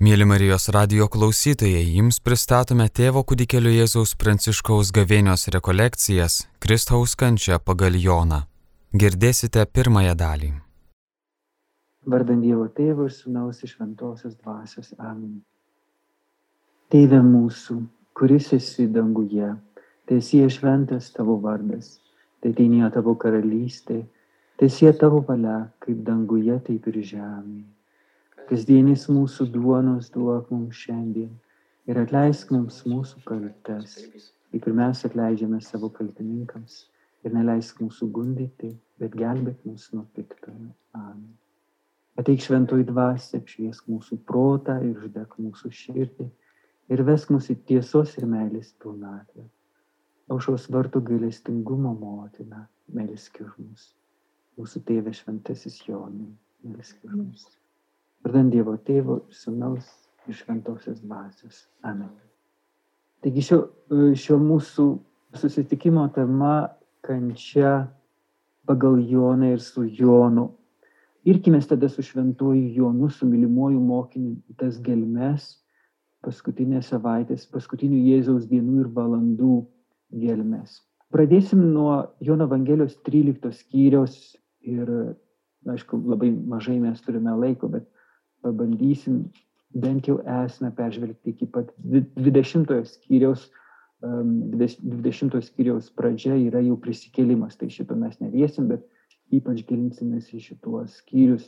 Mėly Marijos radio klausytojai, jums pristatome tėvo kūdikėlio Jėzaus Pranciškaus gavėnios rekolekcijas Kristaus kančia pagal Joną. Girdėsite pirmąją dalį. Vardant Dievo Tėvo ir Sūnaus iš Ventosios dvasios. Amen. Tėve mūsų, kuris esi danguje, tiesie šventas tavo vardas, tai teinė tavo karalystė, tiesie tavo valia, kaip danguje, taip ir žemėje. Kasdienis mūsų duonos duok mums šiandien ir atleisk mums mūsų kaltes, kaip ir mes atleidžiame savo kaltininkams. Ir neleisk mūsų gundyti, bet gelbėk mus nuo piktojo. Amen. Ateik šventoji dvasia, apšviesk mūsų protą ir uždek mūsų širdį ir vesk mus į tiesos ir meilės pilnatvę. Aušos vartų gailestingumo motina, melsk už mus. Mūsų tėvė šventasis Jonai, melsk už mus. Vardant Dievo Tėvo, Sūnaus ir Šventosios dvasios. Amen. Taigi šio, šio mūsų susitikimo tema kančia pagal Joną ir su Jonu. Irkime tada su šventuoju Jonu, su mylimuoju mokiniu tas gelmes, paskutinės savaitės, paskutinių Jėzaus dienų ir valandų gelmes. Pradėsim nuo Jono Evangelijos 13 skyriaus ir, aišku, labai mažai mes turime laiko, bet pabandysim bent jau esmę peržvelgti iki pat 20 skyriaus, 20 skyriaus pradžia yra jau prisikėlimas, tai šito mes neliesim, bet ypač gilinsimės į šituos skyrius.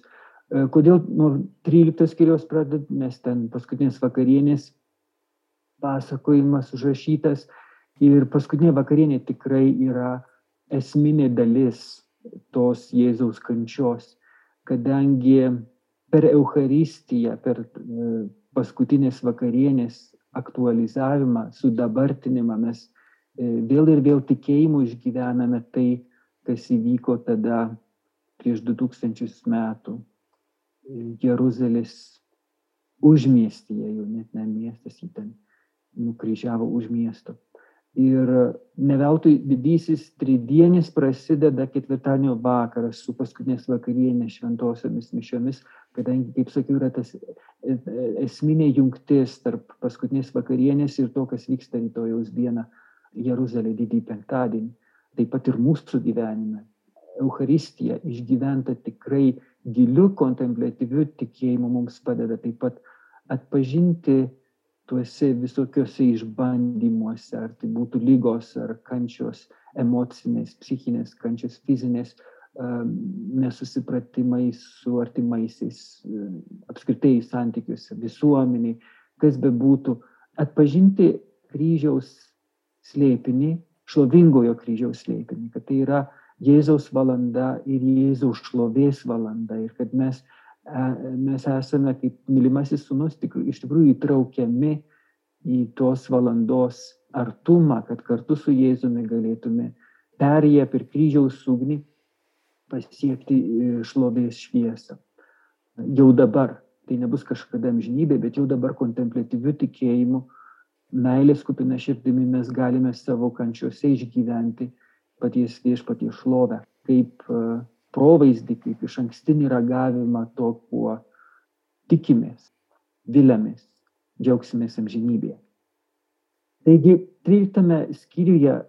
E, kodėl nuo 13 skyriaus pradedam, nes ten paskutinės vakarienės pasakojimas užrašytas ir paskutinė vakarienė tikrai yra esminė dalis tos Jėzaus kančios, kadangi per Eucharistiją, per e, paskutinės vakarienės aktualizavimą, sudabartinimą mes e, vėl ir vėl tikėjimu išgyvename tai, kas įvyko tada prieš 2000 metų Jeruzalės užmiestyje, jau net ne miestas, jį ten nukryžiavo už miesto. Ir ne veltui didysis tridienis prasideda ketvirtadienio vakaras su paskutinės vakarienės šventosiomis mišiomis, kadangi, kaip sakiau, yra tas e, esminė jungtis tarp paskutinės vakarienės ir to, kas vyksta rytojaus dieną Jeruzalė didįjį penktadienį. Taip pat ir mūsų gyvenime. Euharistija išgyventa tikrai giliu kontemplatyviu tikėjimu mums padeda taip pat atpažinti tuose visokiuose išbandymuose, ar tai būtų lygos, ar kančios emocinės, psichinės, kančios fizinės, nesusipratimai su artimaisiais, apskritai santykiuose, visuomeniai, kas be būtų, atpažinti kryžiaus slėpinį, šlovingojo kryžiaus slėpinį, kad tai yra Jėzaus valanda ir Jėzaus šlovės valanda ir kad mes, mes esame kaip mylimasis sunus tik, iš tikrųjų įtraukiami į tos valandos artumą, kad kartu su Jėzumi galėtume perėję per kryžiaus ugnį pasiekti e, šlovės šviesą. Jau dabar, tai nebus kažkada amžinybė, bet jau dabar kontemplatyviu tikėjimu, meilės kupina širdimi mes galime savo kančiuose išgyventi paties viešpaties šlovę, kaip e, provaizdį, kaip iš ankstinį ragavimą to, kuo tikimės, vilėmės, džiaugsimės amžinybėje. Taigi, 13 skyriuje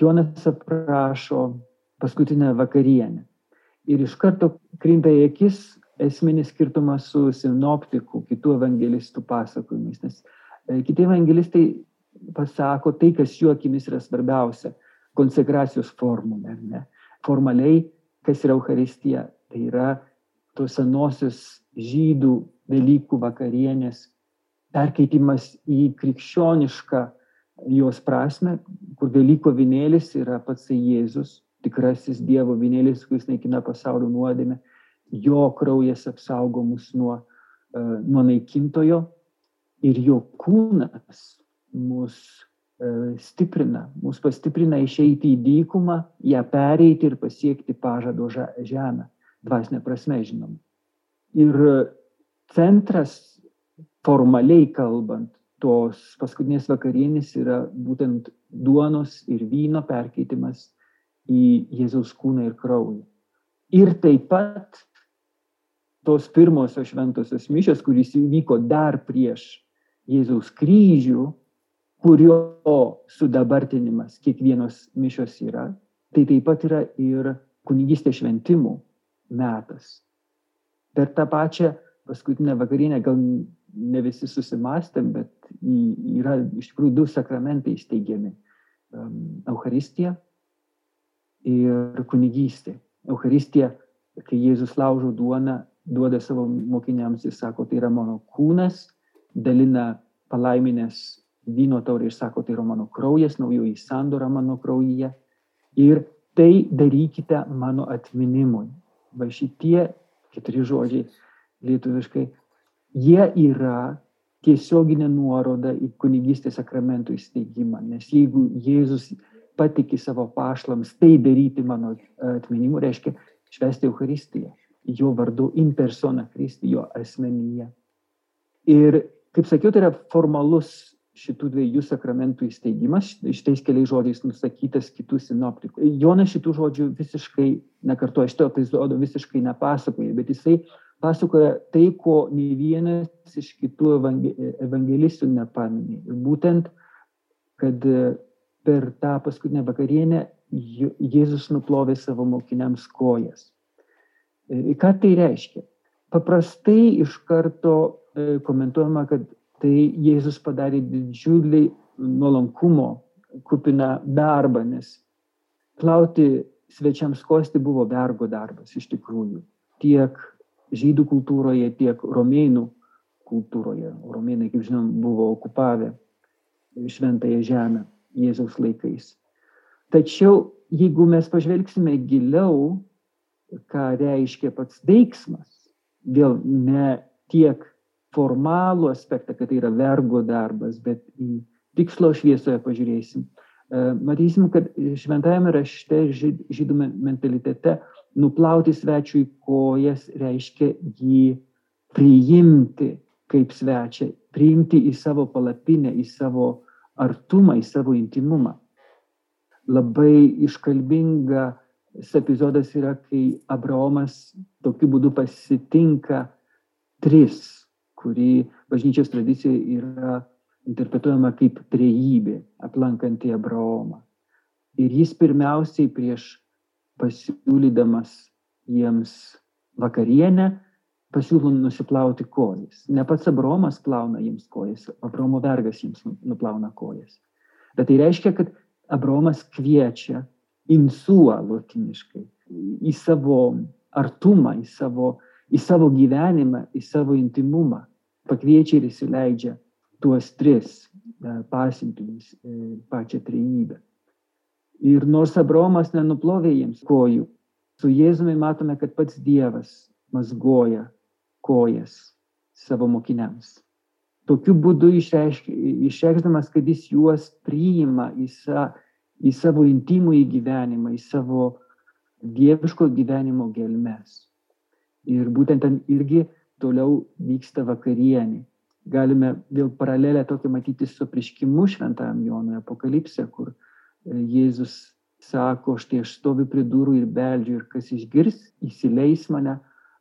Jonas aprašo paskutinę vakarienę. Ir iš karto krinta į akis esminis skirtumas su sinoptikų, kitų evangelistų pasakojimais. Nes e, kiti evangelistai pasako tai, kas jų akimis yra svarbiausia - konsekracijos formulė. Formaliai, kas yra Euharistija, tai yra tos senosios žydų Velykų vakarienės perkeitimas į krikščionišką jos prasme, kur Velyko vinėlis yra pats Jėzus, tikrasis Dievo vinėlis, kuris naikina pasaulio nuodėmę, jo kraujas apsaugo mus nuo, uh, nuo naikintojo ir jo kūnas mus stiprina, mus pastiprina išeiti į dykumą, ją pereiti ir pasiekti pažado žemę, dvasinė prasme žinoma. Ir centras, formaliai kalbant, tos paskutinės vakarienės yra būtent duonos ir vyno perkeitimas į Jėzaus kūną ir kraują. Ir taip pat tos pirmosios šventosios mišios, kuris įvyko dar prieš Jėzaus kryžių, kurio sudabartinimas kiekvienos mišios yra, tai taip pat yra ir kunigystės šventimų metas. Per tą pačią paskutinę vakarienę gal ne visi susimastėm, bet yra iš tikrųjų du sakramentai įsteigiami - Euharistija ir kunigystė. Euharistija, kai Jėzus laužo duoną, duoda savo mokiniams ir sako, tai yra mano kūnas, dalina palaiminės vyno taurę ir sako, tai yra mano kraujas, naujoji sandora mano kraujyje. Ir tai darykite mano atminimui. Va šitie keturi žodžiai lietuviškai, jie yra tiesioginė nuoroda į kunigystės sakramentų įsteigimą. Nes jeigu Jėzus patiki savo pašlams tai daryti mano atminimu, reiškia švesti Euharistiją, jo vardu in persona Kristi, jo asmenyje. Ir, kaip sakiau, tai yra formalus šitų dviejų sakramentų įsteigimas, šitais keliais žodžiais nusakytas kitų sinoptikų. Jonas šitų žodžių visiškai nekartoja, šito epizodo visiškai nepasakoja, bet jisai pasakoja tai, ko nei vienas iš kitų evangelistų nepaminė. Ir būtent, kad per tą paskutinę vakarienę Jėzus nuplovė savo mokiniams kojas. Ką tai reiškia? Paprastai iš karto komentuojama, kad tai Jėzus padarė didžiulį nuolankumo kupiną darbą, nes plauti svečiams kosti buvo vergo darbas iš tikrųjų. Tiek žydų kultūroje, tiek romėnų kultūroje. Romėnai, kaip žinom, buvo okupavę šventąją žemę Jėzaus laikais. Tačiau jeigu mes pažvelgsime giliau, ką reiškia pats veiksmas, vėl ne tiek formalų aspektą, kad tai yra vergo darbas, bet į tikslo šviesoje pažiūrėsim, matysim, kad šventajame rašte žydų mentalitete nuplauti svečiui kojas reiškia jį priimti kaip svečią, priimti į savo palapinę, į savo artumą, į savo intimumą. Labai iškalbingas epizodas yra, kai Abraomas tokiu būdu pasitinka tris, kurį bažnyčios tradicijoje yra interpretuojama kaip trejybė, aplankanti Abraomą. Ir jis pirmiausiai prieš pasiūlydamas jiems vakarienę pasiūlo nusiplauti kojas. Ne pats Abromas plauna jiems kojas, Abromo vergas jiems nu, nuplauna kojas. Bet tai reiškia, kad Abromas kviečia insuo lotiniškai į savo artumą, į savo, į savo gyvenimą, į savo intimumą. Pakviečia ir įsileidžia tuos tris e, pasiuntinius, e, pačią trejybę. Ir nors Abromas nenuplovė jiems kojų, su Jėzumi matome, kad pats Dievas mazgoja kojas savo mokiniams. Tokiu būdu išreikšdamas, kad jis juos priima į, sa, į savo intimų į gyvenimą, į savo dieviško gyvenimo gelmes. Ir būtent ten irgi toliau vyksta vakarienė. Galime vėl paralelę tokią matyti su prieškimu šventajam Jonui apokalipse, kur e, Jėzus sako, štai aš stoviu prie durų ir beldžiu ir kas išgirs, įsileis mane,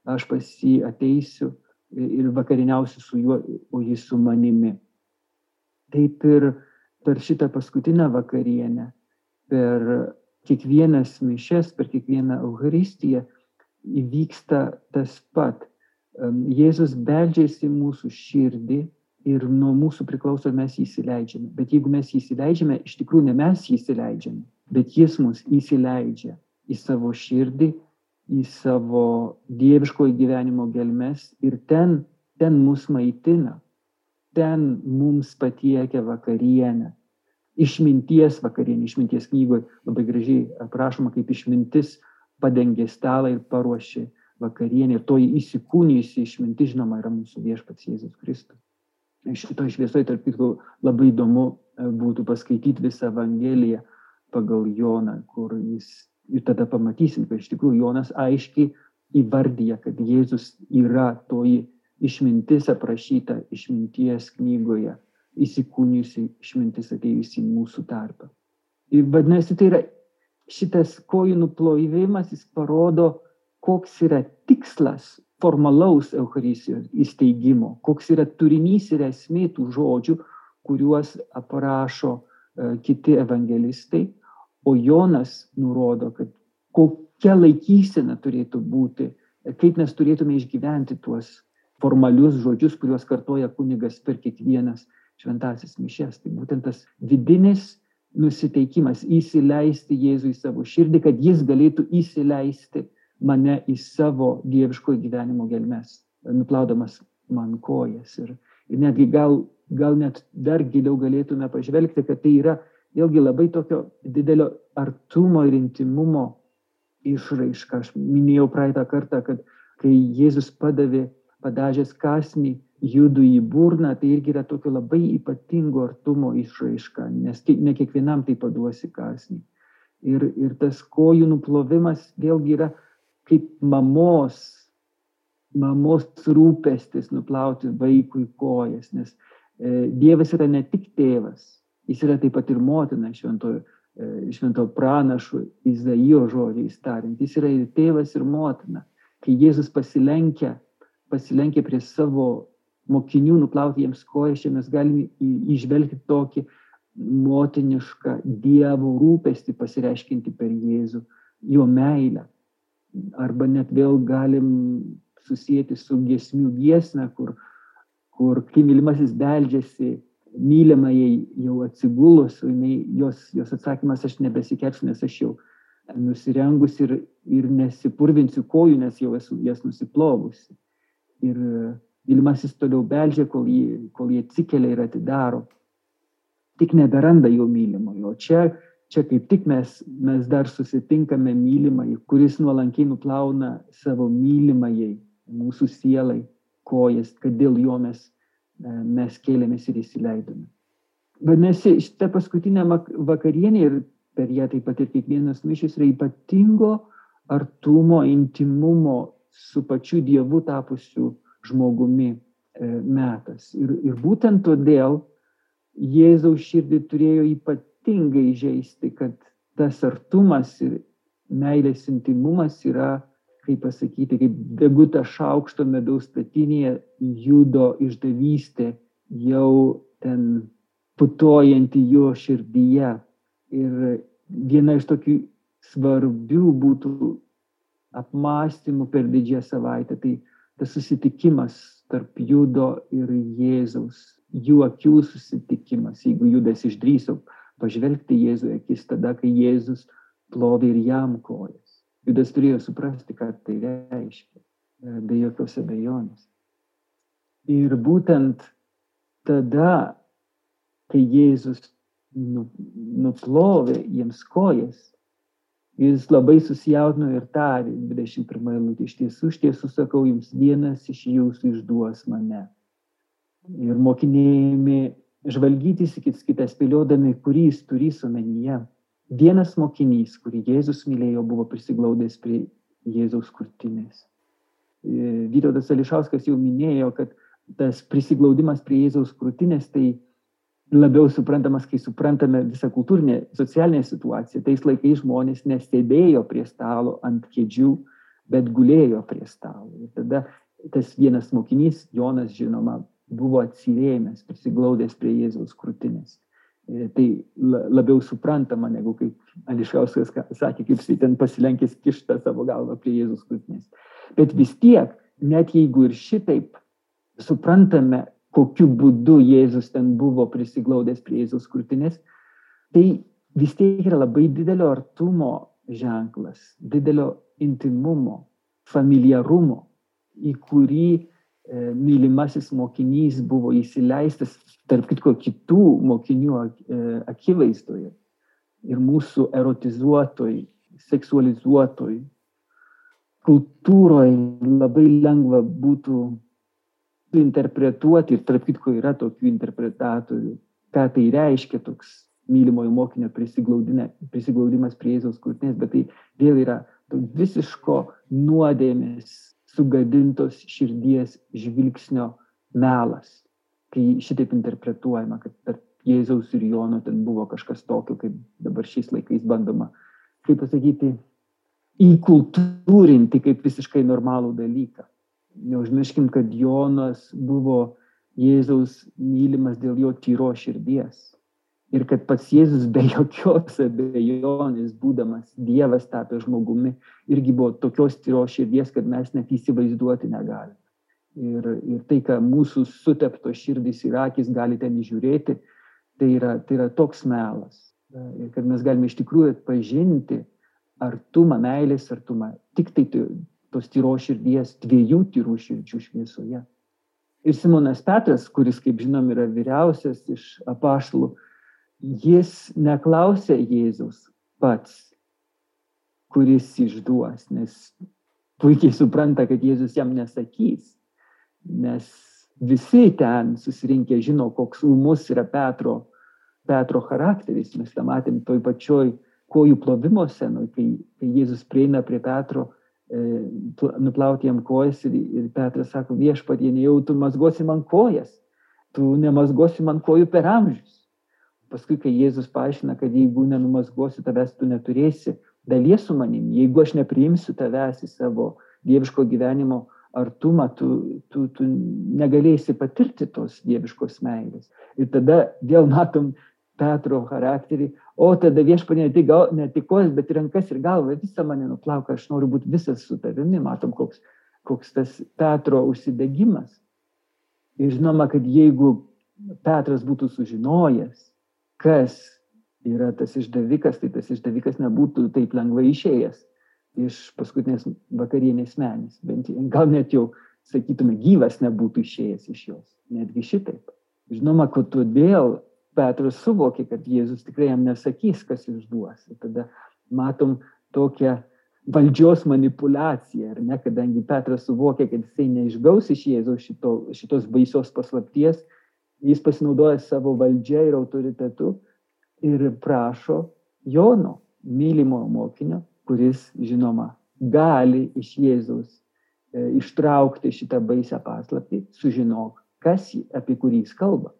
aš pas jį ateisiu ir vakariniausiu su juo, o jis su manimi. Taip ir per šitą paskutinę vakarienę, per kiekvienas mišes, per kiekvieną Euharistiją įvyksta tas pat. Jėzus beldžiasi mūsų širdį ir nuo mūsų priklauso, mes jį įsileidžiame. Bet jeigu mes jį įsileidžiame, iš tikrųjų ne mes jį įsileidžiame, bet jis mus įsileidžia į savo širdį į savo dieviškojo gyvenimo gelmes ir ten, ten mus maitina, ten mums patiekia vakarienę. Išminties vakarienė, išminties knygoje labai gražiai aprašoma, kaip išmintis padengė stalą ir paruošė vakarienę. Ir toji įsikūnijusi išmintis, žinoma, yra mūsų viešpats Jėzus Kristus. Šitoje šviesoje, tarp kitko, labai įdomu e, būtų paskaityti visą Evangeliją pagal Joną, kur jis ir tada pamatysim, kad iš tikrųjų Jonas aiškiai įvardyja, kad Jėzus yra toji išmintis aprašyta išminties knygoje, įsikūnijusi išmintis atėjusi į mūsų tarpą. Ir vadinasi, tai yra šitas kojų nuplojimas, jis parodo, koks yra tikslas formalaus Eucharistijos įsteigimo, koks yra turinys ir esmė tų žodžių, kuriuos aprašo e, kiti evangelistai, o Jonas nurodo, kad kokia laikysena turėtų būti, kaip mes turėtume išgyventi tuos formalius žodžius, kuriuos kartoja kunigas per kiekvienas šventasis mišes. Tai būtent tas vidinis nusiteikimas įsileisti Jėzų į savo širdį, kad jis galėtų įsileisti mane į savo dieviškojo gyvenimo gelmes, nuplaudamas man kojas. Ir, ir netgi gal, gal net dar giliau galėtume pažvelgti, kad tai yra vėlgi labai tokio didelio artumo ir intimumo išraiška. Aš minėjau praeitą kartą, kad kai Jėzus padavė padažęs kasnį judu į burną, tai irgi yra tokio labai ypatingo artumo išraiška, nes ne kiekvienam tai paduosi kasnį. Ir, ir tas kojų nuplovimas vėlgi yra kaip mamos, mamos rūpestis nuplauti vaikui kojas, nes e, Dievas yra ne tik tėvas, jis yra taip pat ir motina šventojo, e, švento pranašų Izaijo žodžiais tariant, jis yra ir tėvas, ir motina. Kai Jėzus pasilenkia, pasilenkia prie savo mokinių, nuplauti jiems kojas, čia mes galime išvelgti tokį motinišką Dievo rūpestį pasireiškinti per Jėzų, jo meilę arba net vėl galim susijęti su giesmių giesme, kur, kur kai mylimasis beldžiasi mylimajai jau atsigulus, jinai, jos, jos atsakymas aš nebesikersiu, nes aš jau nusirengus ir, ir nesipurvinsiu kojų, nes jau esu jas nusiplovusi. Ir mylimasis toliau beldžia, kol jį, kol jį atsikelia ir atidaro. Tik neberanda jo mylimojo. O čia čia kaip tik mes, mes dar susitinkame mylimai, kuris nuolankiai nuplauna savo mylimajai, mūsų sielai, kojas, kad dėl jo mes, e, mes kėlėmės ir įsileidome. Vadinasi, šitą paskutinę vakarienę ir per ją taip pat ir kiekvienas mišis yra ypatingo artumo, intimumo su pačiu Dievu tapusiu žmogumi e, metas. Ir, ir būtent todėl Jėzaus širdį turėjo ypatingai ypatingai žaisti, kad tas artumas ir meilės intimumas yra, kaip pasakyti, kaip deguta šaukšto medaus statinėje judo išdavystė jau ten putojanti jo širdyje. Ir viena iš tokių svarbių būtų apmąstymų per didžiąją savaitę, tai tas susitikimas tarp judo ir Jėzaus, jų akių susitikimas, jeigu judas išdryso pažvelgti Jėzui akis tada, kai Jėzus plovė ir jam kojas. Judas turėjo suprasti, ką tai reiškia, e, be jokios abejonės. Ir būtent tada, kai Jėzus nu, nuplovė jiems kojas, jis labai susijaudino ir tarė, 21 eilutė, iš tiesų, iš tiesų sakau, jums vienas iš jūsų išduos mane. Ir mokiniai žvalgytis į kitą spėliodami, kurį jis turi omenyje. Vienas mokinys, kurį Jėzus mylėjo, buvo prisiglaudęs prie Jėzaus krūtinės. E, Vytautas Ališauskas jau minėjo, kad tas prisiglaudimas prie Jėzaus krūtinės tai labiau suprantamas, kai suprantame visą kultūrinę, socialinę situaciją. Tais laikais žmonės nestebėjo prie stalo ant kėdžių, bet gulėjo prie stalo. Ir tada tas vienas mokinys, Jonas žinoma, buvo atsirėmęs, prisiglaudęs prie Jėzaus krūtinės. E, tai labiau suprantama, negu kaip Ališauskas sakė, kaip jis ten pasilenkęs kištą savo galvą prie Jėzaus krūtinės. Bet vis tiek, net jeigu ir šitaip suprantame, kokiu būdu Jėzus ten buvo prisiglaudęs prie Jėzaus krūtinės, tai vis tiek yra labai didelio artumo ženklas, didelio intimumo, familiarumo, į kurį mylimasis mokinys buvo įsileistas, tarp kitko, kitų mokinių e, akivaizdoje. Ir mūsų erotizuotoj, seksualizuotoj kultūroje labai lengva būtų interpretuoti, ir tarp kitko yra tokių interpretatorių, ką tai reiškia toks mylimojo mokinio prisiglaudimas prie Jėzaus krūtinės, bet tai vėl yra visiško nuodėmės sugadintos širdies žvilgsnio melas, kai šitaip interpretuojama, kad tarp Jėzaus ir Jono ten buvo kažkas tokio, kaip dabar šiais laikais bandoma, kaip pasakyti, įkultūrinti kaip visiškai normalų dalyką. Neužmirškim, kad Jonas buvo Jėzaus mylimas dėl jo tyro širdies. Ir kad pats Jėzus be jokios abejonės, būdamas Dievas tapę žmogumi, irgi buvo tokios tyros širdies, kad mes net įsivaizduoti negalime. Ir, ir tai, ką mūsų sutepto širdis ir akis gali ten žiūrėti, tai yra, tai yra toks melas. Ir kad mes galime iš tikrųjų atpažinti artumą, meilės artumą, tik tai tos tyros širdies, dviejų tyrų širdžių šviesoje. Ir Simonas Petras, kuris, kaip žinom, yra vyriausias iš apaštalų, jis neklausė Jėzaus pats, kuris išduos, nes puikiai supranta, kad Jėzus jam nesakys, nes visi ten susirinkę žino, koks umus yra Petro, Petro charakteris. Mes tą matėm toj pačioj kojų plovimo scenoj, kai, kai Jėzus prieina prie Petro E, nuplauti jam kojas ir, ir Petras sako, viešpatie, nejau tu mazgosi man kojas, tu nemazgosi man kojų per amžius. Paskui, kai Jėzus paaiškina, kad jeigu nenumazgosi tavęs, tu neturėsi dalies su manim, jeigu aš nepriimsiu tavęs į savo dieviško gyvenimo artumą, tu, tu, tu negalėsi patirti tos dieviškos meilės. Ir tada vėl matom Petro charakterį, o tada viešpanė ne tik, gal, ne tik kojas, bet ir rankas ir galvą, visą mane nuplauka, aš noriu būti visas su tavimi, matom, koks, koks tas Petro užsidegimas. Ir žinoma, kad jeigu Petras būtų sužinojęs, kas yra tas išdavikas, tai tas išdavikas nebūtų taip lengvai išėjęs iš paskutinės vakarienės menės. Bent gal net jau, sakytume, gyvas nebūtų išėjęs iš jos. Netgi šitaip. Žinoma, kad todėl Petras suvokė, kad Jėzus tikrai jam nesakys, kas išduos. Ir tada matom tokią valdžios manipulaciją, ar ne, kadangi Petras suvokė, kad jisai neišgaus iš Jėzaus šito, šitos baisios paslapties, jis pasinaudoja savo valdžia ir autoritetu ir prašo Jono, mylimo mokinio, kuris, žinoma, gali iš Jėzaus e, ištraukti šitą baisę paslaptį, sužinok, kas, apie kurį jis kalba.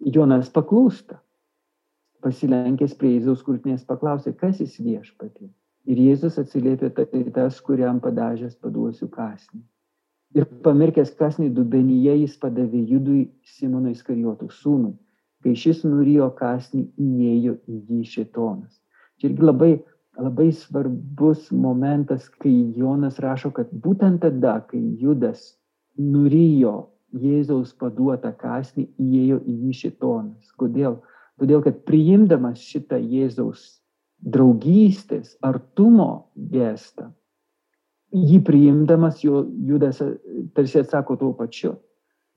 Jonas paklūsta. Pasilenkęs prie Jėzaus krūtinės paklausė, kas jis viešpatė. Ir Jėzus atsiliepė tai tas, kuriam padažęs paduosiu kasnį. Ir pamirkęs kasnį dubenyje jis padavė judui Simono Iskarijotų sūnui. Kai šis nurijo kasnį, įėjo į jį šitonas. Čia irgi labai, labai svarbus momentas, kai Jonas rašo, kad būtent tada, kai Judas nurijo Jėzaus paduotą kasnį įėjo į jį šitonas. Kodėl? Todėl, kad priimdamas šitą Jėzaus draugystės, artumo gestą, jį priimdamas, jo Judas tarsi atsako tuo pačiu,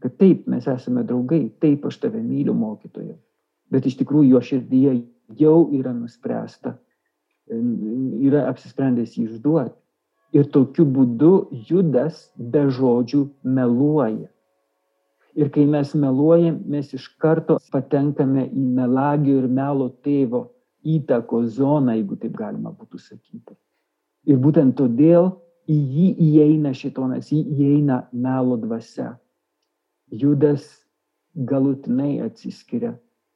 kad taip, mes esame draugai, taip aš tave myliu mokytoju. Bet iš tikrųjų jo širdyje jau yra nuspręsta, yra apsisprendęs jį išduoti. Ir tokiu būdu Judas be žodžių meluoja. Ir kai mes meluojam, mes iš karto patenkame į melagio ir melo tėvo įtako zoną, jeigu taip galima būtų sakyti. Ir būtent todėl į jį įeina šitonas, į jį įeina melo dvasia. Judas galutinai atsiskiria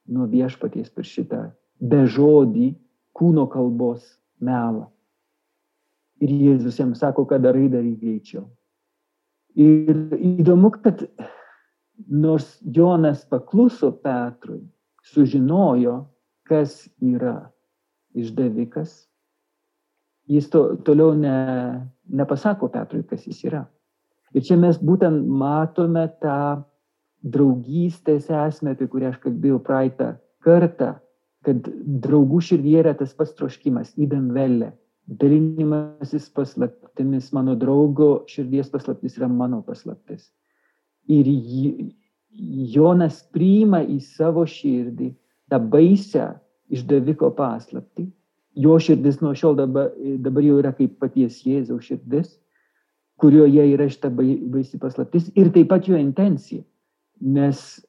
nuo viešpaties per šitą bežodį kūno kalbos melą. Ir Jėzus jam sako, kad darai daryk greičiau. Ir įdomu, kad nors Jonas pakluso Petrui, sužinojo, kas yra išdavikas, jis to, toliau ne, nepasako Petrui, kas jis yra. Ir čia mes būtent matome tą draugystės esmę, apie kurią aš kalbėjau praeitą kartą, kad draugų širdyje yra tas pats troškimas, įdam velė, dalinimasis paslaptimis, mano draugo širdies paslaptis yra mano paslaptis. Ir Jonas priima į savo širdį tą baisę išdaviko paslapti. Jo širdis nuo šiol dabar, dabar jau yra kaip paties Jėzaus širdis, kurioje yra šita baisi paslaptis ir taip pat jo intencija. Nes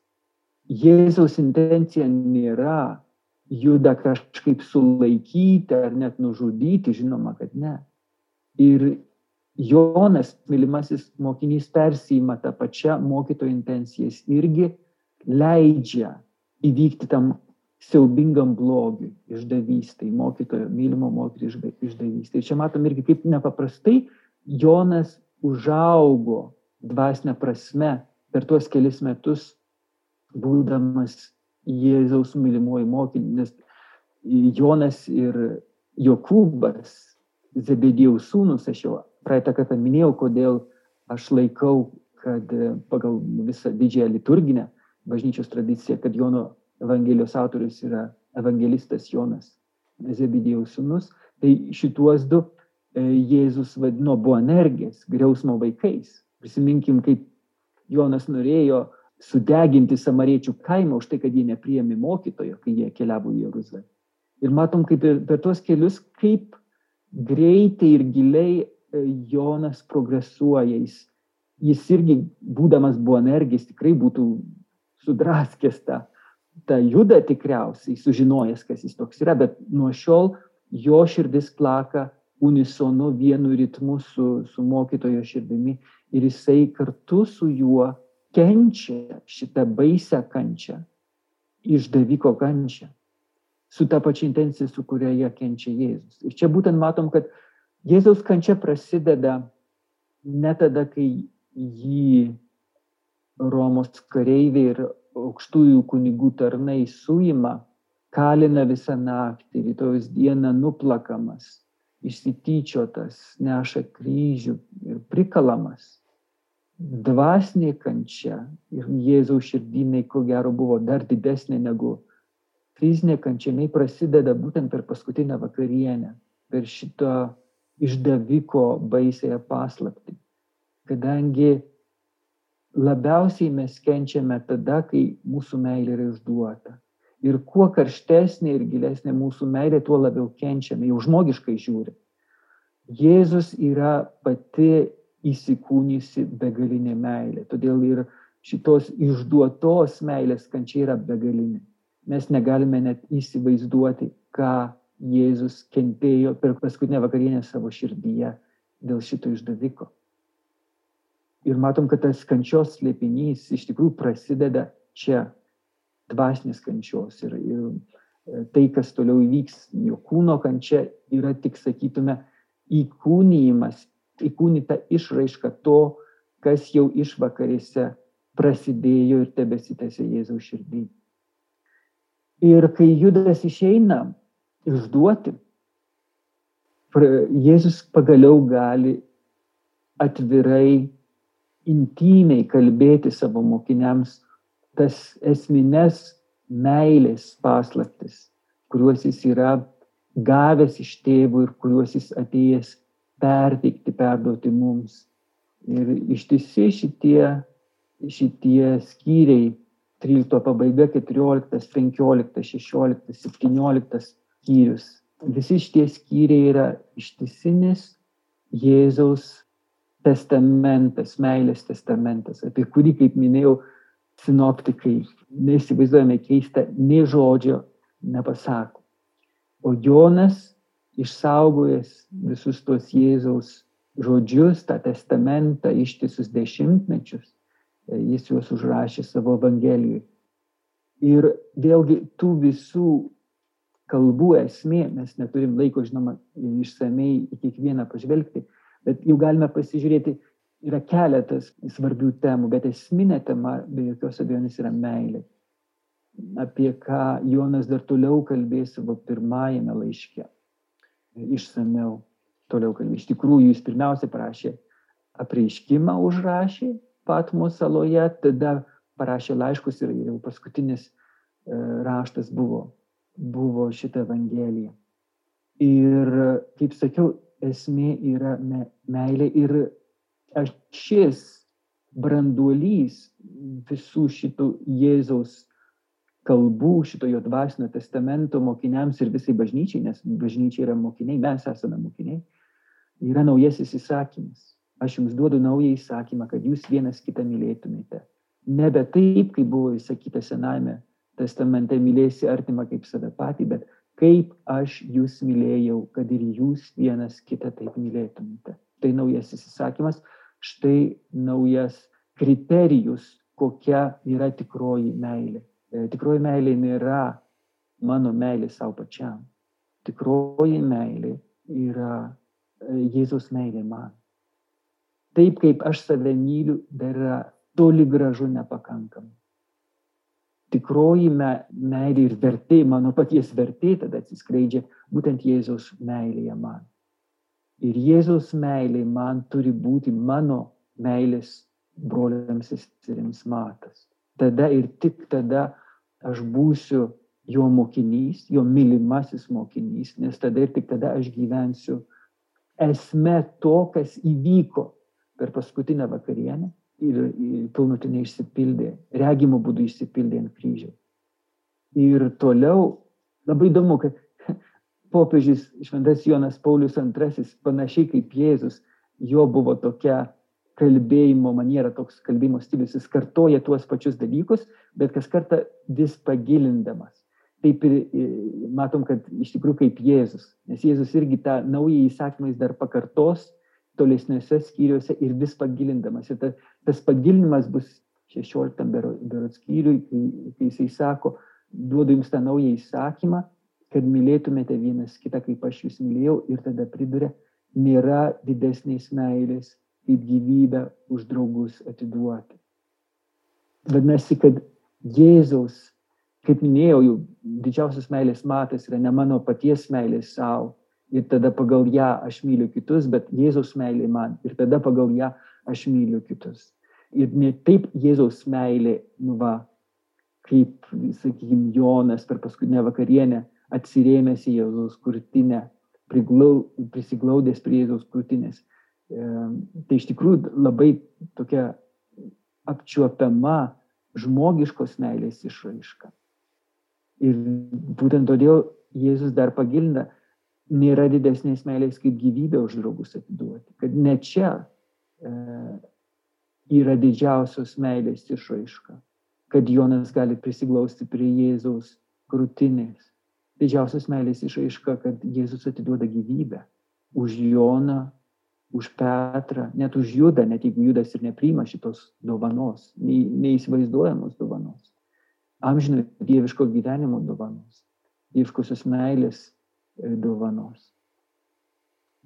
Jėzaus intencija nėra juda kažkaip sulaikyti ar net nužudyti, žinoma, kad ne. Ir Jonas, mylimasis mokinys, persijima tą pačią mokytojo intenciją. Jis irgi leidžia įvykti tam siaubingam blogiui, išdavystai, mokytojo, mylimo mokytojo išdavystai. Čia matom irgi, kaip nepaprastai Jonas užaugo dvasinę prasme per tuos kelis metus, būdamas Jėzaus mylimuoju mokiniu, nes Jonas ir Jokūbas, Zebedėjaus sūnus, aš jau praeitą kartą minėjau, kodėl aš laikau, kad pagal visą didžiąją liturginę bažnyčios tradiciją, kad Jono Evangelijos autorius yra evangelistas Jonas, Zebedėjaus sūnus, tai šituos du e, Jėzus vadino Boanergės, griausmo vaikais. Prisiminkim, kaip Jonas norėjo sudeginti samariečių kaimą už tai, kad jie nepriemi mokytojo, kai jie keliavo į Jeruzalę. Ir matom, kaip per, tuos kelius, kaip greitai ir giliai e, Jonas progresuoja. Jis, jis irgi, būdamas Boanergis, tikrai būtų sudraskęs tą, tą judą tikriausiai, sužinojęs, kas jis toks yra, bet nuo šiol jo širdis plaka unisonu vienu ritmu su, su mokytojo širdimi ir jisai kartu su juo kenčia šitą baisę kančią, išdaviko kančią, su ta pačia intencija, su kuria jie kenčia Jėzus. Ir čia būtent matom, kad Jėzaus kančia prasideda ne tada, kai jį Romos kareiviai ir aukštųjų kunigų tarnai suima, kalina visą naktį, rytojus dieną nuplakamas, išsityčiotas, neša kryžių ir prikalamas. Dvasinė kančia ir Jėzaus širdinai, ko gero, buvo dar didesnė negu fizinė kančia. Jis prasideda būtent per paskutinę vakarienę, per šito išdaviko baisėje paslapti. Kadangi labiausiai mes kenčiame tada, kai mūsų meilė yra išduota. Ir kuo karštesnė ir gilesnė mūsų meilė, tuo labiau kenčiame, jau žmogiškai žiūri. Jėzus yra pati įsikūnysi begalinė meilė. Todėl ir šitos išduotos meilės kančia yra begalinė. Mes negalime net įsivaizduoti, ką Jėzus kentėjo per paskutinę vakarienę savo širdyje dėl šito išdaviko. Ir matom, kad tas kančios slėpinys iš tikrųjų prasideda čia, dvasinės kančios. Ir, ir e, tai, kas toliau įvyks, jo kūno kančia yra tik, sakytume, įkūnyjimas, įkūnyta išraiška to, kas jau išvakarėse prasidėjo ir tebesitėsi Jėzaus širdį. Ir kai Judas išeina išduoti, Jėzus pagaliau gali atvirai intymiai kalbėti savo mokiniams tas esmines meilės paslaptis, kuriuos jis yra gavęs iš tėvų ir kuriuos jis atėjęs perteikti, perduoti mums. Ir ištisi šitie, šitie skyriai, 13 pabaiga, 14, 15, 16, 17 skyrius. Visi šitie skyriai yra ištisinis Jėzaus testamentas, meilės testamentas, apie kurį, kaip minėjau, sinoptikai neįsivaizduojame keista, nei žodžio nepasako. O Jonas, išsaugojęs visus tos Jėzaus žodžius, tą testamentą ištisus dešimtmečius, jis juos užrašė savo Evangelijoje. Ir vėlgi tų visų kalbų esmė, mes neturim laiko, žinoma, išsamei į kiekvieną pažvelgti, Bet jau galime pasižiūrėti, yra keletas svarbių temų, bet esminė tema be jokios abejonės yra meilė. Apie ką Jonas dar toliau kalbės savo pirmajame laiške. Išsameu toliau kalbės. Iš tikrųjų, jis pirmiausia prašė apreiškimą užrašė Patmo saloje, tada parašė laiškus ir jau paskutinis e, raštas buvo, buvo šitą Evangeliją. Ir, kaip sakiau, esmė yra me, meilė ir šis branduolys visų šitų Jėzaus kalbų, šito jo dvasinio testamento mokiniams ir visai bažnyčiai, nes bažnyčiai yra mokiniai, mes esame mokiniai, yra naujasis įsakymas. Aš jums duodu naują įsakymą, kad jūs vienas kitą mylėtumėte. Nebe taip, kaip buvo įsakyta sename testamente, mylėsi artimą kaip save patį, bet kaip aš jūs mylėjau, kad ir jūs vienas kitą taip mylėtumėte. Tai naujasis įsakymas, štai naujas kriterijus, kokia yra tikroji meilė. E, tikroji meilė nėra mano meilė savo pačiam. Tikroji meilė yra e, Jėzaus meilė man. taip kaip aš save myliu, dar yra toli gražu nepakankama. Tikroji me, meilė ir vertė, mano paties vertė tada atsiskleidžia būtent Jėzaus meilėje man. Ir Jėzaus meilė man turi būti mano meilės broliams ir seserims matas. Tada ir tik tada aš būsiu jo mokinys, jo mylimasis mokinys, nes tada ir tik tada aš gyvensiu esme to, kas įvyko per paskutinę vakarienę ir, ir pilnutinai išsipildė, regimo būdu išsipildė ant kryžiaus. Ir toliau labai įdomu, kad popiežius Šventas Jonas Paulius II, panašiai kaip Jėzus, jo buvo tokia kalbėjimo maniera, toks kalbėjimo stilius, jis kartoja tuos pačius dalykus, bet kas kartą vis pagilindamas. Taip ir matom, kad iš tikrųjų kaip Jėzus, nes Jėzus irgi tą naują įsakymą jis dar pakartos tolesniuose skyriuose ir vis pagilindamas. Ir ta, tas pagilinimas bus 16 berot skyriui, kai, kai jisai sako, duodu jums tą naują įsakymą, kad mylėtumėte vienas kitą, kaip aš jūs mylėjau, ir tada priduria, nėra didesnės meilės, kaip gyvybę už draugus atiduoti. Vadinasi, kad Jėzaus, kaip minėjau, jau didžiausias meilės matas yra ne mano paties meilės savo, ir tada pagal ją aš myliu kitus, bet Jėzaus meilė man ir tada pagal ją aš myliu kitus. Ir ne taip Jėzaus meilė, nu va, kaip, sakykime, Jonas per paskutinę vakarienę atsirėmęs į Jėzaus krūtinę, priglau, prisiglaudęs prie Jėzaus krūtinės. E, tai iš tikrųjų labai tokia apčiuopiama žmogiškos meilės išraiška. Ir būtent todėl Jėzus dar pagilina, nėra didesnės meilės kaip gyvybę už draugus atiduoti. Kad ne čia yra didžiausios meilės išraiška. Kad Jonas gali prisiglausti prie Jėzaus krūtinės. Didžiausios meilės išraiška, kad Jėzus atiduoda gyvybę už Joną, už Petrą, net už Judą, net jeigu Judas ir nepriima šitos dovanos, neįsivaizduojamos dovanos. Amžino dieviško gyvenimo dovanos, dieviškosios meilės dovanos.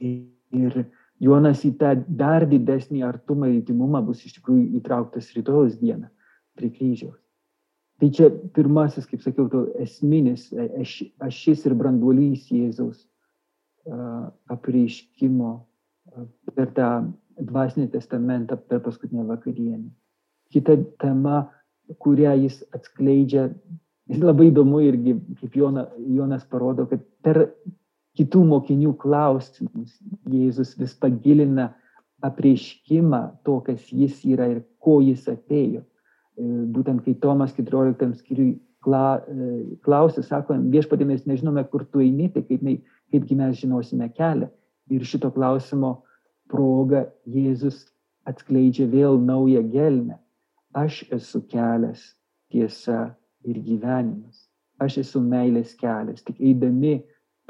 Ir Jonas į tą dar didesnį artumą ir įtimumą bus iš tikrųjų įtrauktas rytojus dieną prie kryžiaus. Tai čia pirmasis, kaip sakiau, to esminis ašis ir branduolys Jėzaus apreiškimo per tą dvasinį testamentą per paskutinę vakarienę. Kita tema, kurią jis atskleidžia Ir labai įdomu irgi, kaip Jona, Jonas parodo, kad per kitų mokinių klausimus Jėzus vis pagilina apreiškimą to, kas jis yra ir ko jis atėjo. E, būtent kai Tomas 14 skyriui e, klausė, sako, viešpatė mes nežinome, kur tu eini, tai kaip, kaipgi mes žinosime kelią. Ir šito klausimo proga Jėzus atskleidžia vėl naują gelmę. Aš esu kelias, tiesa ir gyvenimas. Aš esu meilės kelias. Tik eidami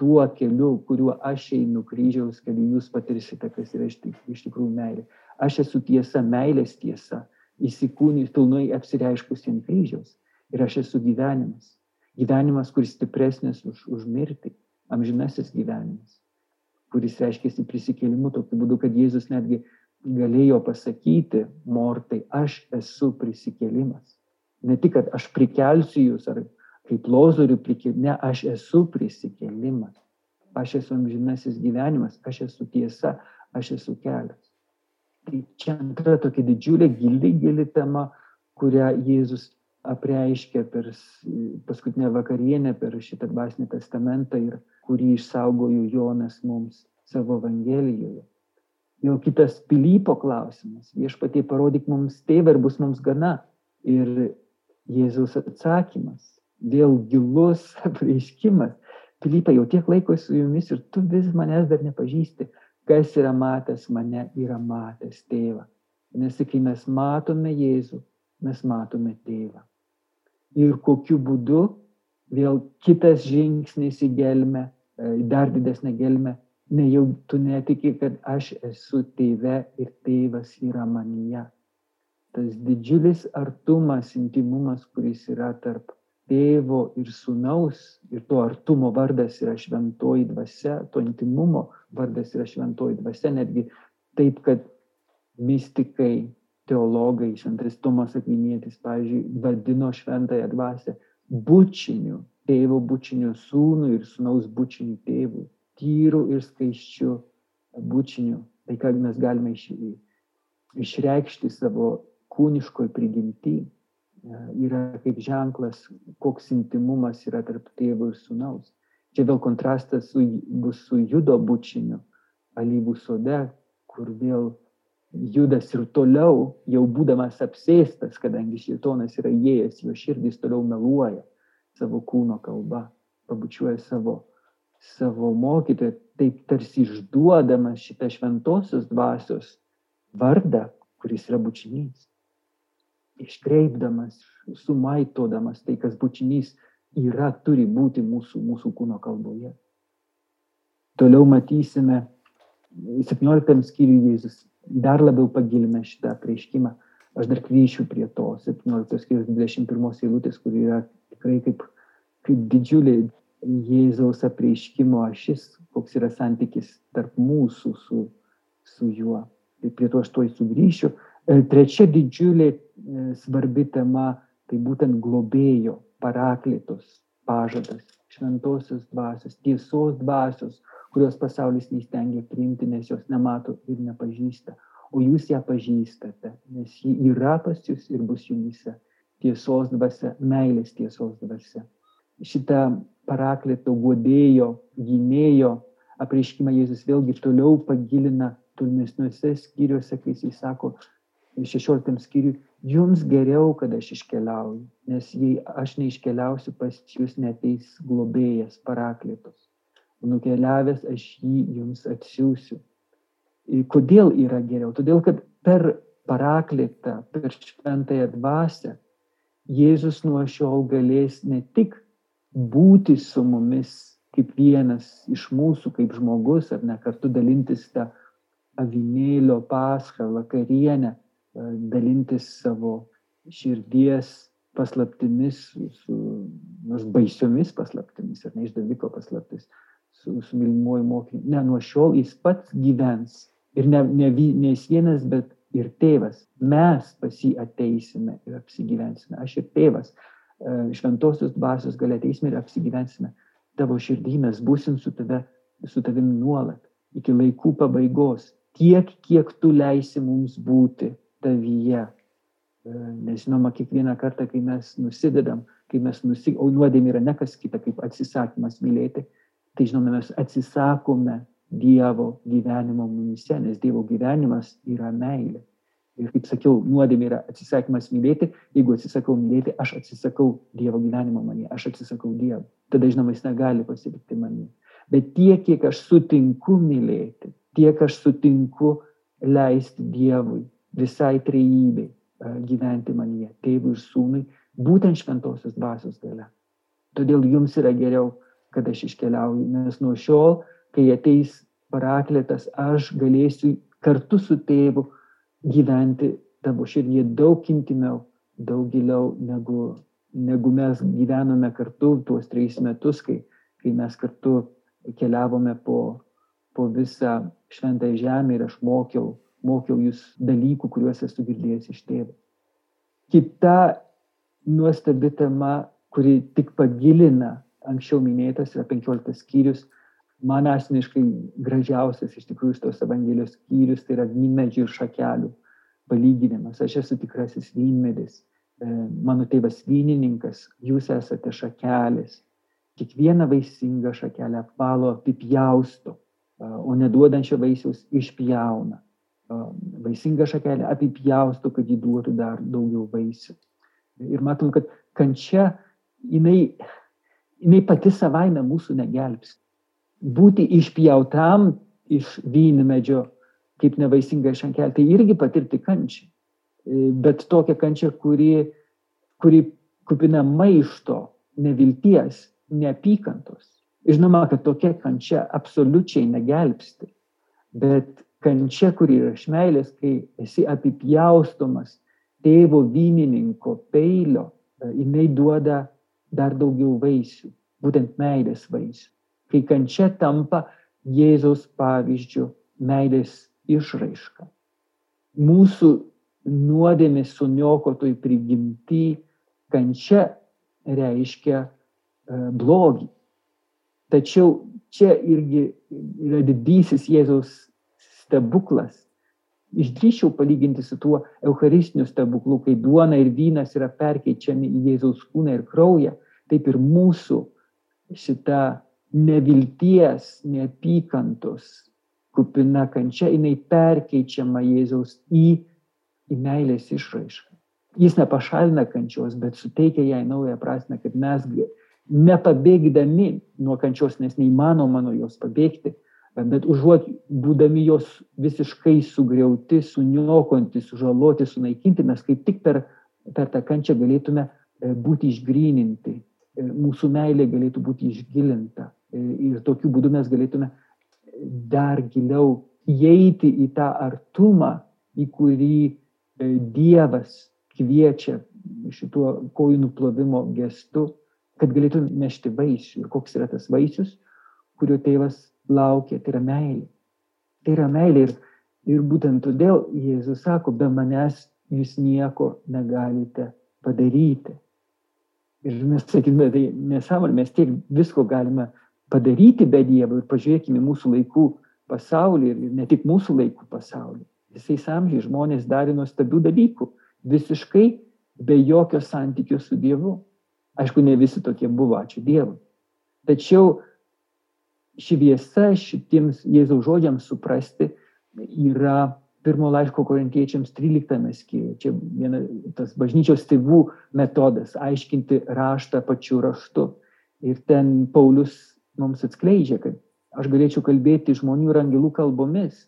tuo keliu, kuriuo aš einu kryžiaus keliu, jūs patirsite, kas yra iš tikrųjų meilė. Aš esu tiesa, meilės tiesa, įsikūnys pilnai apsireiškusi ant kryžiaus. Ir aš esu gyvenimas. Gyvenimas, kuris stipresnis už, už mirtį. Amžinasis gyvenimas, kuris reiškia prisikėlimu tokiu būdu, kad Jėzus netgi galėjo pasakyti mortai, aš esu prisikėlimas ne tik, kad aš prikelsiu jūs, ar kaip lozorių prikelti, ne, aš esu prisikėlimas, aš esu amžinasis gyvenimas, aš esu tiesa, aš esu kelias. Tai čia antra tokia didžiulė, gili, gili tema, kurią Jėzus apreiškė per paskutinę vakarienę, per šitą dvasinį testamentą ir kurį išsaugojo Jonas mums savo Evangelijoje. Jau kitas Pilypo klausimas. Viešpatie parodyk mums tėvą ir bus mums gana. Ir Jėzaus atsakymas, vėl gilus apreiškimas. Pilypai, jau tiek laiko su jumis ir tu vis manęs dar nepažįsti. Kas yra matęs mane, yra matęs tėvą. Nes kai mes matome Jėzų, mes matome tėvą. Ir kokiu būdu vėl kitas žingsnis į gelmę, e, dar didesnę gelmę, ne jau tu netiki, kad aš esu tėve ir tėvas yra manyje tas didžiulis artumas, intimumas, kuris yra tarp tėvo ir sunaus, ir to artumo vardas yra šventoji dvasia, to intimumo vardas yra šventoji dvasia, netgi taip, kad mystikai, teologai, šventas Tomas Akvinėtis, pavyzdžiui, vadino šventąją dvasę bučiniu, tėvo bučiniu sūnų ir sūnaus bučiniu tėvui, tyru ir skaiščiu bučiniu. Tai ką mes galime iš, išreikšti savo kūniškoj prigimti, e, yra kaip ženklas, koks intimumas yra tarp tėvo ir sūnaus. Čia vėl kontrastas su, bus su judo bučiniu, alyvų sode, kur vėl judas ir toliau, jau būdamas apsėstas, kadangi šitonas yra įėjęs, jo širdis toliau meluoja savo kūno kalba, pabučiuoja savo, savo mokytoją, taip tarsi išduodamas šitą šventosios dvasios vardą, kuris yra bučinys. Iškreipdamas, sumaitodamas tai, kas bučinys yra, turi būti mūsų, mūsų kūno kalboje. Toliau matysime 17 skyriui Jėzus dar labiau pagilina šitą apreiškimą. Aš dar grįšiu prie to 17 skyrius 21 eilutės, kur yra tikrai kaip, kaip didžiulė Jėzaus apreiškimo ašis, koks yra santykis tarp mūsų su, su juo. Ir prie to aš tuoj sugrįšiu. E, trečia didžiulė svarbi tema tai būtent globėjo, paraklitos pažadas, šventosios dvasios, tiesos dvasios, kurios pasaulis neįstengia priimti, nes jos nemato ir nepažįsta. O jūs ją pažįstate, nes ji yra pas jūs ir bus jumise. Tiesos dvasia, meilės tiesos dvasia. Šitą paraklėto godėjo, gynėjo apreiškimą Jėzus vėlgi toliau pagilina tolimesniuose skyriuose, kai jis sako 16 skyriui, jums geriau, kad aš iškeliauju, nes jei aš neiškeliausiu pas jūs neteis globėjas, paraklėtos nukeliavęs aš jį jums atsiųsiu. Kodėl yra geriau? Todėl, kad per paraklėtą, per šventąją dvasę Jėzus nuo šiol galės ne tik būti su mumis kaip vienas iš mūsų, kaip žmogus, ar ne kartu dalintis tą avinėlio paschą, vakarienę, dalintis savo širdies paslaptimis, su nors baisiomis paslaptimis, ar ne išdaviko paslaptis, su, su mylimuoju mokiniu. Ne, nuo šiol jis pats gyvens. Ir ne, ne, ne jis vienas, bet ir tėvas. Mes pas jį ateisime ir apsigyvensime. Aš ir tėvas. E, šventosios dvasios gali ateisime ir apsigyvensime. Tavo širdį mes būsim su, tave, su tavim nuolat. Iki laikų pabaigos. Tiek, kiek tu leisi mums būti tavyje. E, nes žinoma, kiekvieną kartą, kai mes nusidedam, kai mes nusik... O nuodėmė yra ne kas kita, kaip atsisakymas mylėti, tai žinome, mes atsisakome Dievo gyvenimo mumise, nes Dievo gyvenimas yra meilė. Ir kaip sakiau, nuodėmė yra atsisakymas mylėti. Jeigu atsisakau mylėti, aš atsisakau Dievo gyvenimo manyje, aš atsisakau Dievo. Tada, žinoma, jis negali pasilikti manyje. Bet tiek, kiek aš sutinku mylėti, tiek aš sutinku leisti Dievui, visai trejybei gyventi manyje, tėvui ir sūnui, būtent šventosios dvasios gale. Todėl jums yra geriau kad aš iškeliauju, nes nuo šiol, kai ateis paraklėtas, aš galėsiu kartu su tėvu gyventi tavo širdie daug intimiau, daug giliau, negu, negu mes gyvenome kartu tuos trejus metus, kai, kai mes kartu keliavome po, po visą šventą žemę ir aš mokiau, mokiau jūs dalykų, kuriuos esu girdėjęs iš tėvo. Kita nuostabi tema, kuri tik pagilina anksčiau minėtas yra 15 skyrius. Man asmeniškai gražiausias iš tikrųjų tos Evangelijos skyrius tai yra vynmedžių ir šakelių palyginimas. Aš esu tikrasis vynmedis, e, mano tėvas vynininkas, jūs esate šakelis. Kiekvieną vaisingą šakelę apvalo apipjausto, e, o neduodančio vaisiaus išpjauna. E, vaisingą šakelę apipjausto, kad jį duotų dar daugiau vaisių. Ir matom, kad kančia, jinai jinai pati savaime mūsų negelbs. Būti išpjautam iš vynmedžio kaip nevaisinga šankelė, tai irgi patirti kančią. E, bet tokią kančią, kuri, kuri kupina maišto, nevilties, neapykantos. Žinoma, kad tokia kančia absoliučiai negelbsti. Bet kančia, kuri yra iš meilės, kai esi apipjaustomas tėvo vynininko peilio, e, jinai duoda dar daugiau vaisių, būtent meilės vaisių. Kai kančia tampa Jėzaus pavyzdžių meilės išraiška. mūsų nuodėmės suniokotoj prigimti kančia reiškia e, blogį. Tačiau čia irgi yra didysis Jėzaus stebuklas. Išdryščiau palyginti su tuo Eucharistiniu stebuklu, kai duona ir vynas yra perkeičiami į Jėzaus kūną ir kraują, taip ir mūsų šita nevilties, neapykantos kupina kančia, jinai perkeičiama Jėzaus į, į meilės išraišką. Jis nepašalina kančios, bet suteikia jai naują prasme, kad mes nepabėgdami nuo kančios, nes neįmanoma nuo jos pabėgti, bet užuot būdami jos visiškai sugriauti, suniokonti, sužaloti, sunaikinti, mes kaip tik per, per tą kančią galėtume e, būti išgryninti, e, mūsų meilė galėtų būti išgilinta e, ir tokiu būdu mes galėtume dar giliau įeiti į tą artumą, į kurį Dievas kviečia šituo kojų nuplovimo gestu, kad galėtų nešti vaisių. Ir koks yra tas vaisius, kurio tėvas laukia, tai yra meilė. Tai yra meilė ir, ir būtent todėl Jėzus sako, be manęs jūs nieko negalite padaryti. Ir mes sakytume, tai nesąmonė, mes tiek visko galime padaryti be Dievo ir pažiūrėkime mūsų laikų pasaulį ir ne tik mūsų laikų pasaulį. Visais amžiais žmonės darė nuostabių dalykų visiškai be jokio santykio su Dievu. Aišku, ne visi tokie buvo, ačiū Dievui. Tačiau šviesa šitiems Jėzaus žodžiams suprasti yra pirmo laiško korintiečiams 13 skyriuje. Čia viena, tas bažnyčios tėvų metodas - aiškinti raštą pačiu raštu. Ir ten Paulius mums atskleidžia, kad aš galėčiau kalbėti žmonių ir angelų kalbomis,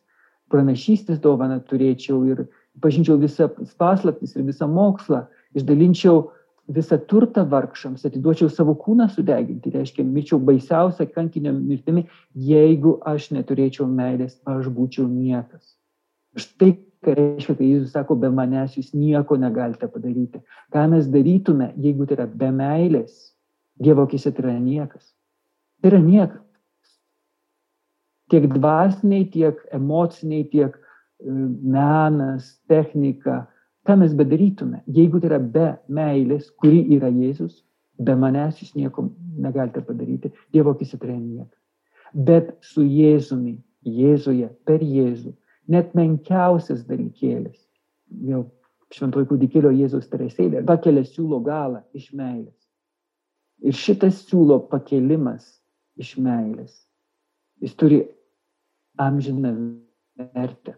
pranašystės dovaną turėčiau ir pažinčiau visą paslaptis ir visą mokslą, išdalinčiau visą turtą vargšams, atiduočiau savo kūną sudeginti, reiškia, mirčiau baisiausią kankinio mirtimi, jeigu aš neturėčiau meilės, aš būčiau niekas. Štai ką reiškia, kai Jėzus sako, be manęs jūs nieko negalite padaryti. Ką mes darytume, jeigu tai yra be meilės, Dievo akise tai yra niekas. Tai yra niekas. Tiek dvasiniai, tiek emociniai, tiek menas, technika, ką mes bedarytume, jeigu tai yra be meilės, kuri yra Jėzus, be manęs jūs nieko negalite padaryti, Dievo akise tai yra niekas. Bet su Jėzumi, Jėzuje, per Jėzų, net menkiausias dalykėlis, jau šventoji kūdikėlio Jėzaus teresėlė, pakelia siūlo galą iš meilės. Ir šitas siūlo pakelimas iš meilės, jis turi amžiną vertę.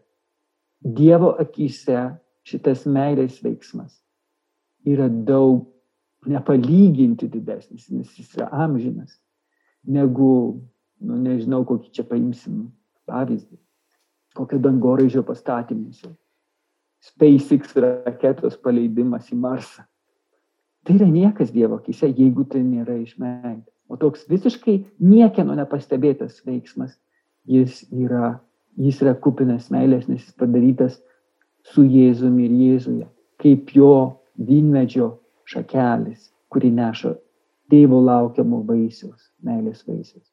Dievo akise šitas meilės veiksmas yra daug nepalyginti didesnis, nes jis yra amžinas, negu, nu, nežinau, kokį čia paimsim pavyzdį, kokio dangoraižio pastatymus. SpaceX raketos paleidimas į Marsą. Tai yra niekas Dievo akise, jeigu tai nėra iš meilės. O toks visiškai niekieno nepastebėtas veiksmas, jis yra jis yra kupinas meilės, nes jis padarytas su Jėzumi ir Jėzuje, kaip jo vynmedžio šakelis, kuri neša tėvo laukiamų vaisiaus, meilės vaisiaus.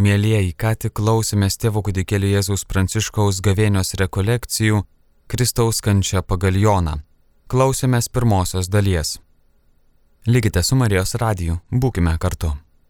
Mėlyjeji, ką tik klausėmės tėvo kudikėlio Jėzaus Pranciškaus gavėnios rekolekcijų Kristaus kančia pagal Joną. Klausėmės pirmosios dalies. Likite su Marijos radiju, būkime kartu.